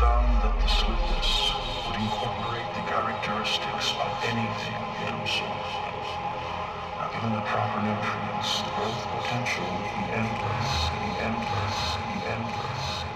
found that the slips would incorporate the characteristics of anything it absorbed. Now, given the proper nutrients, the growth potential would be endless, and endless, and endless.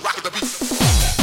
rock, rock the beat.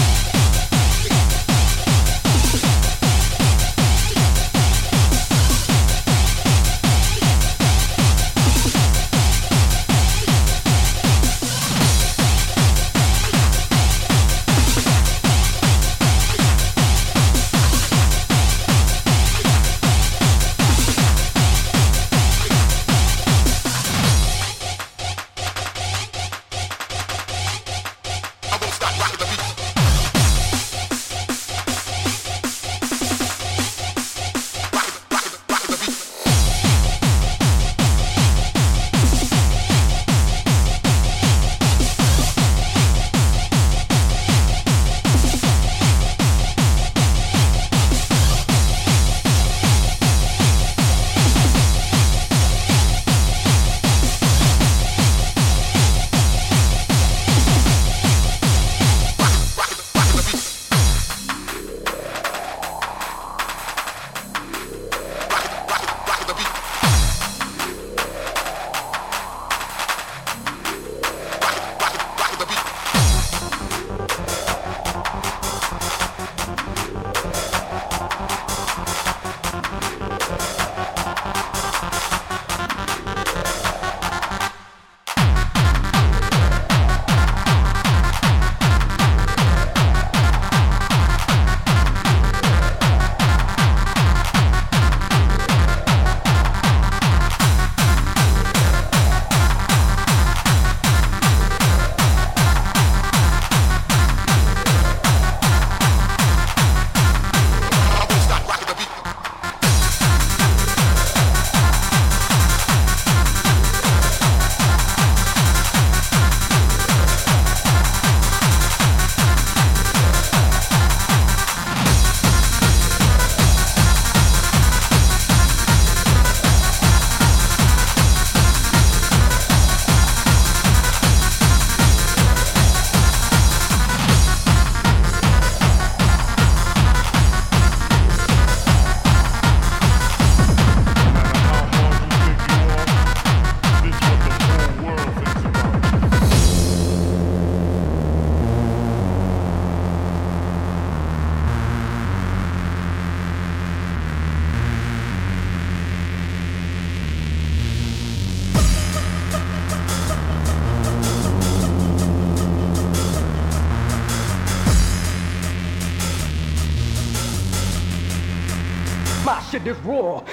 this war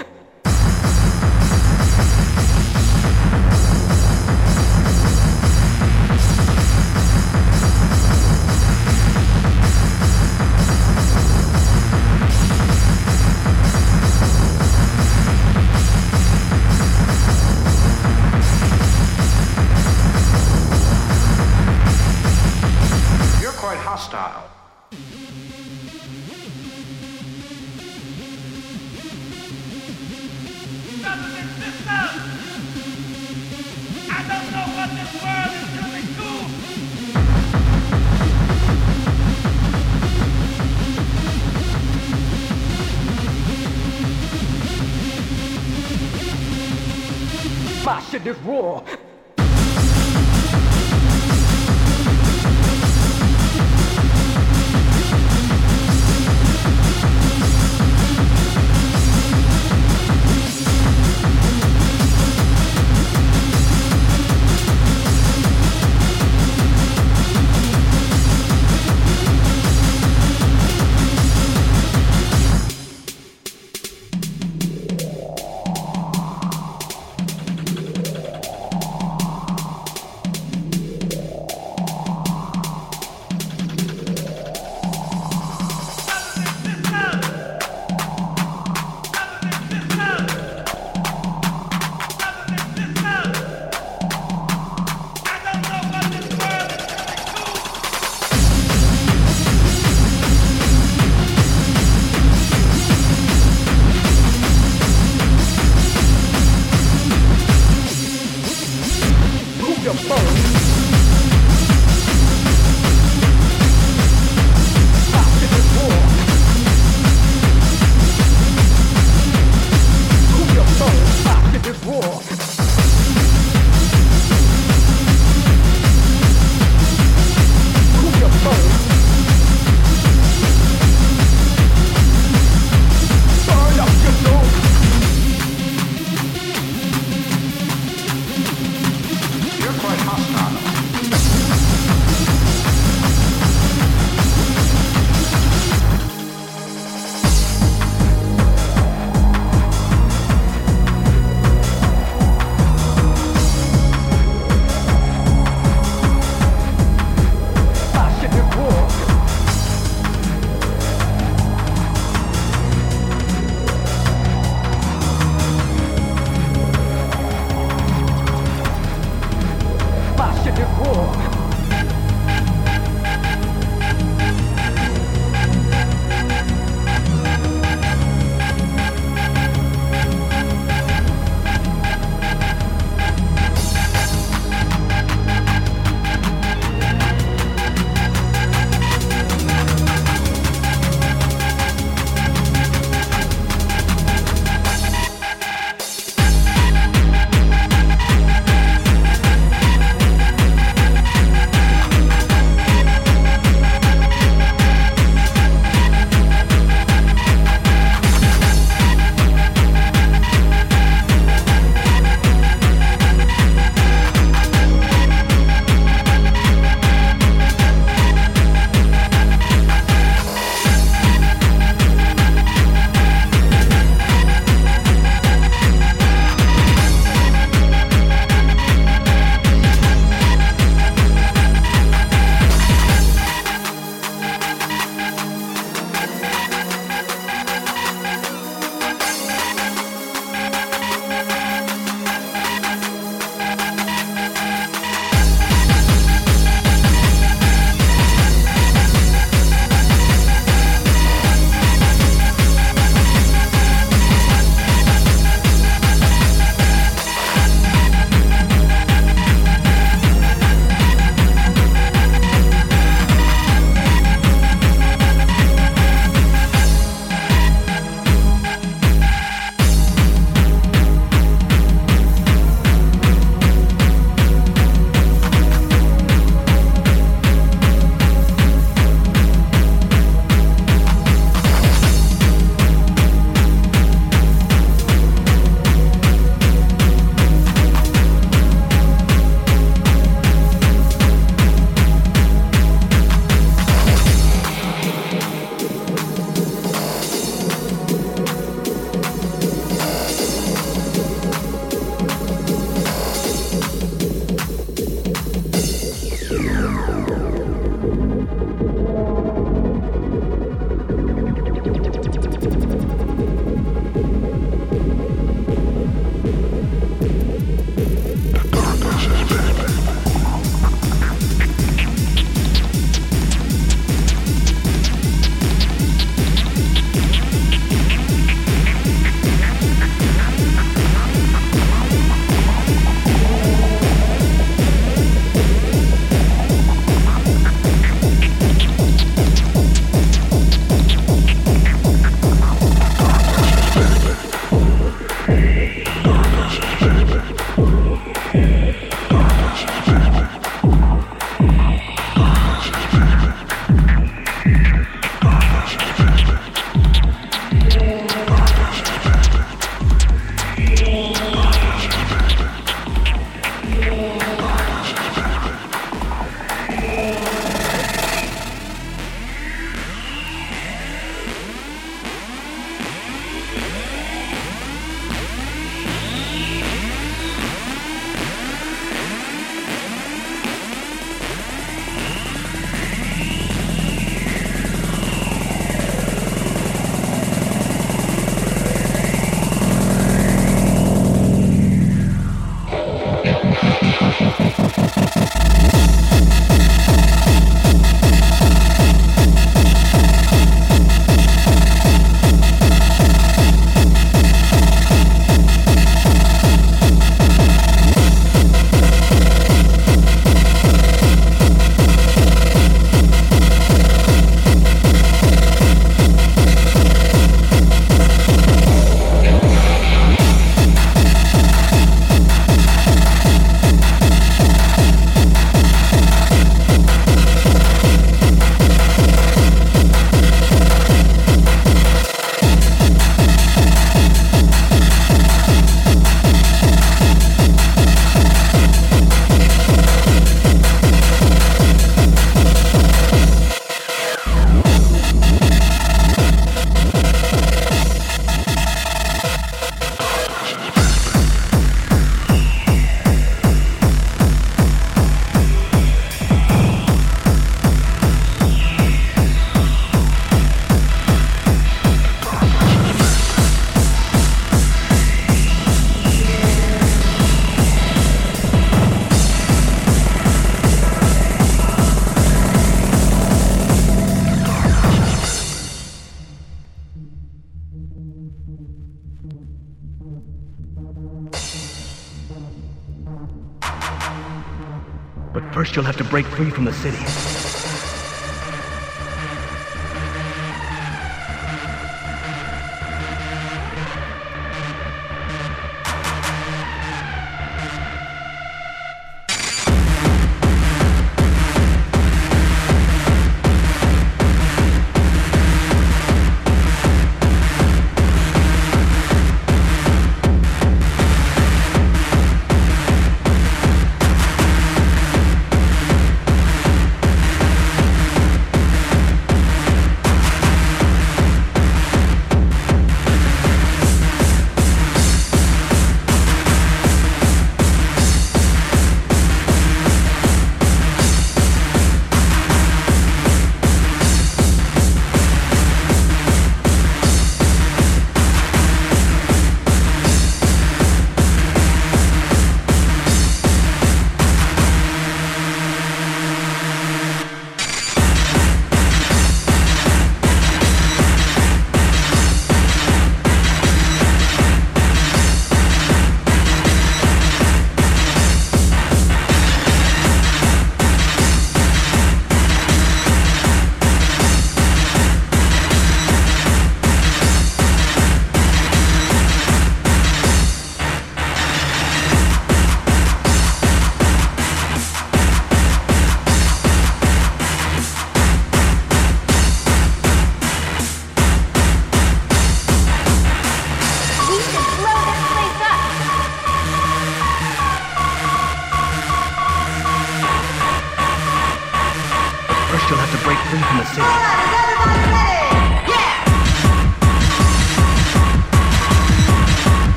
You'll have to break free from the city.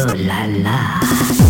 Oh, la la.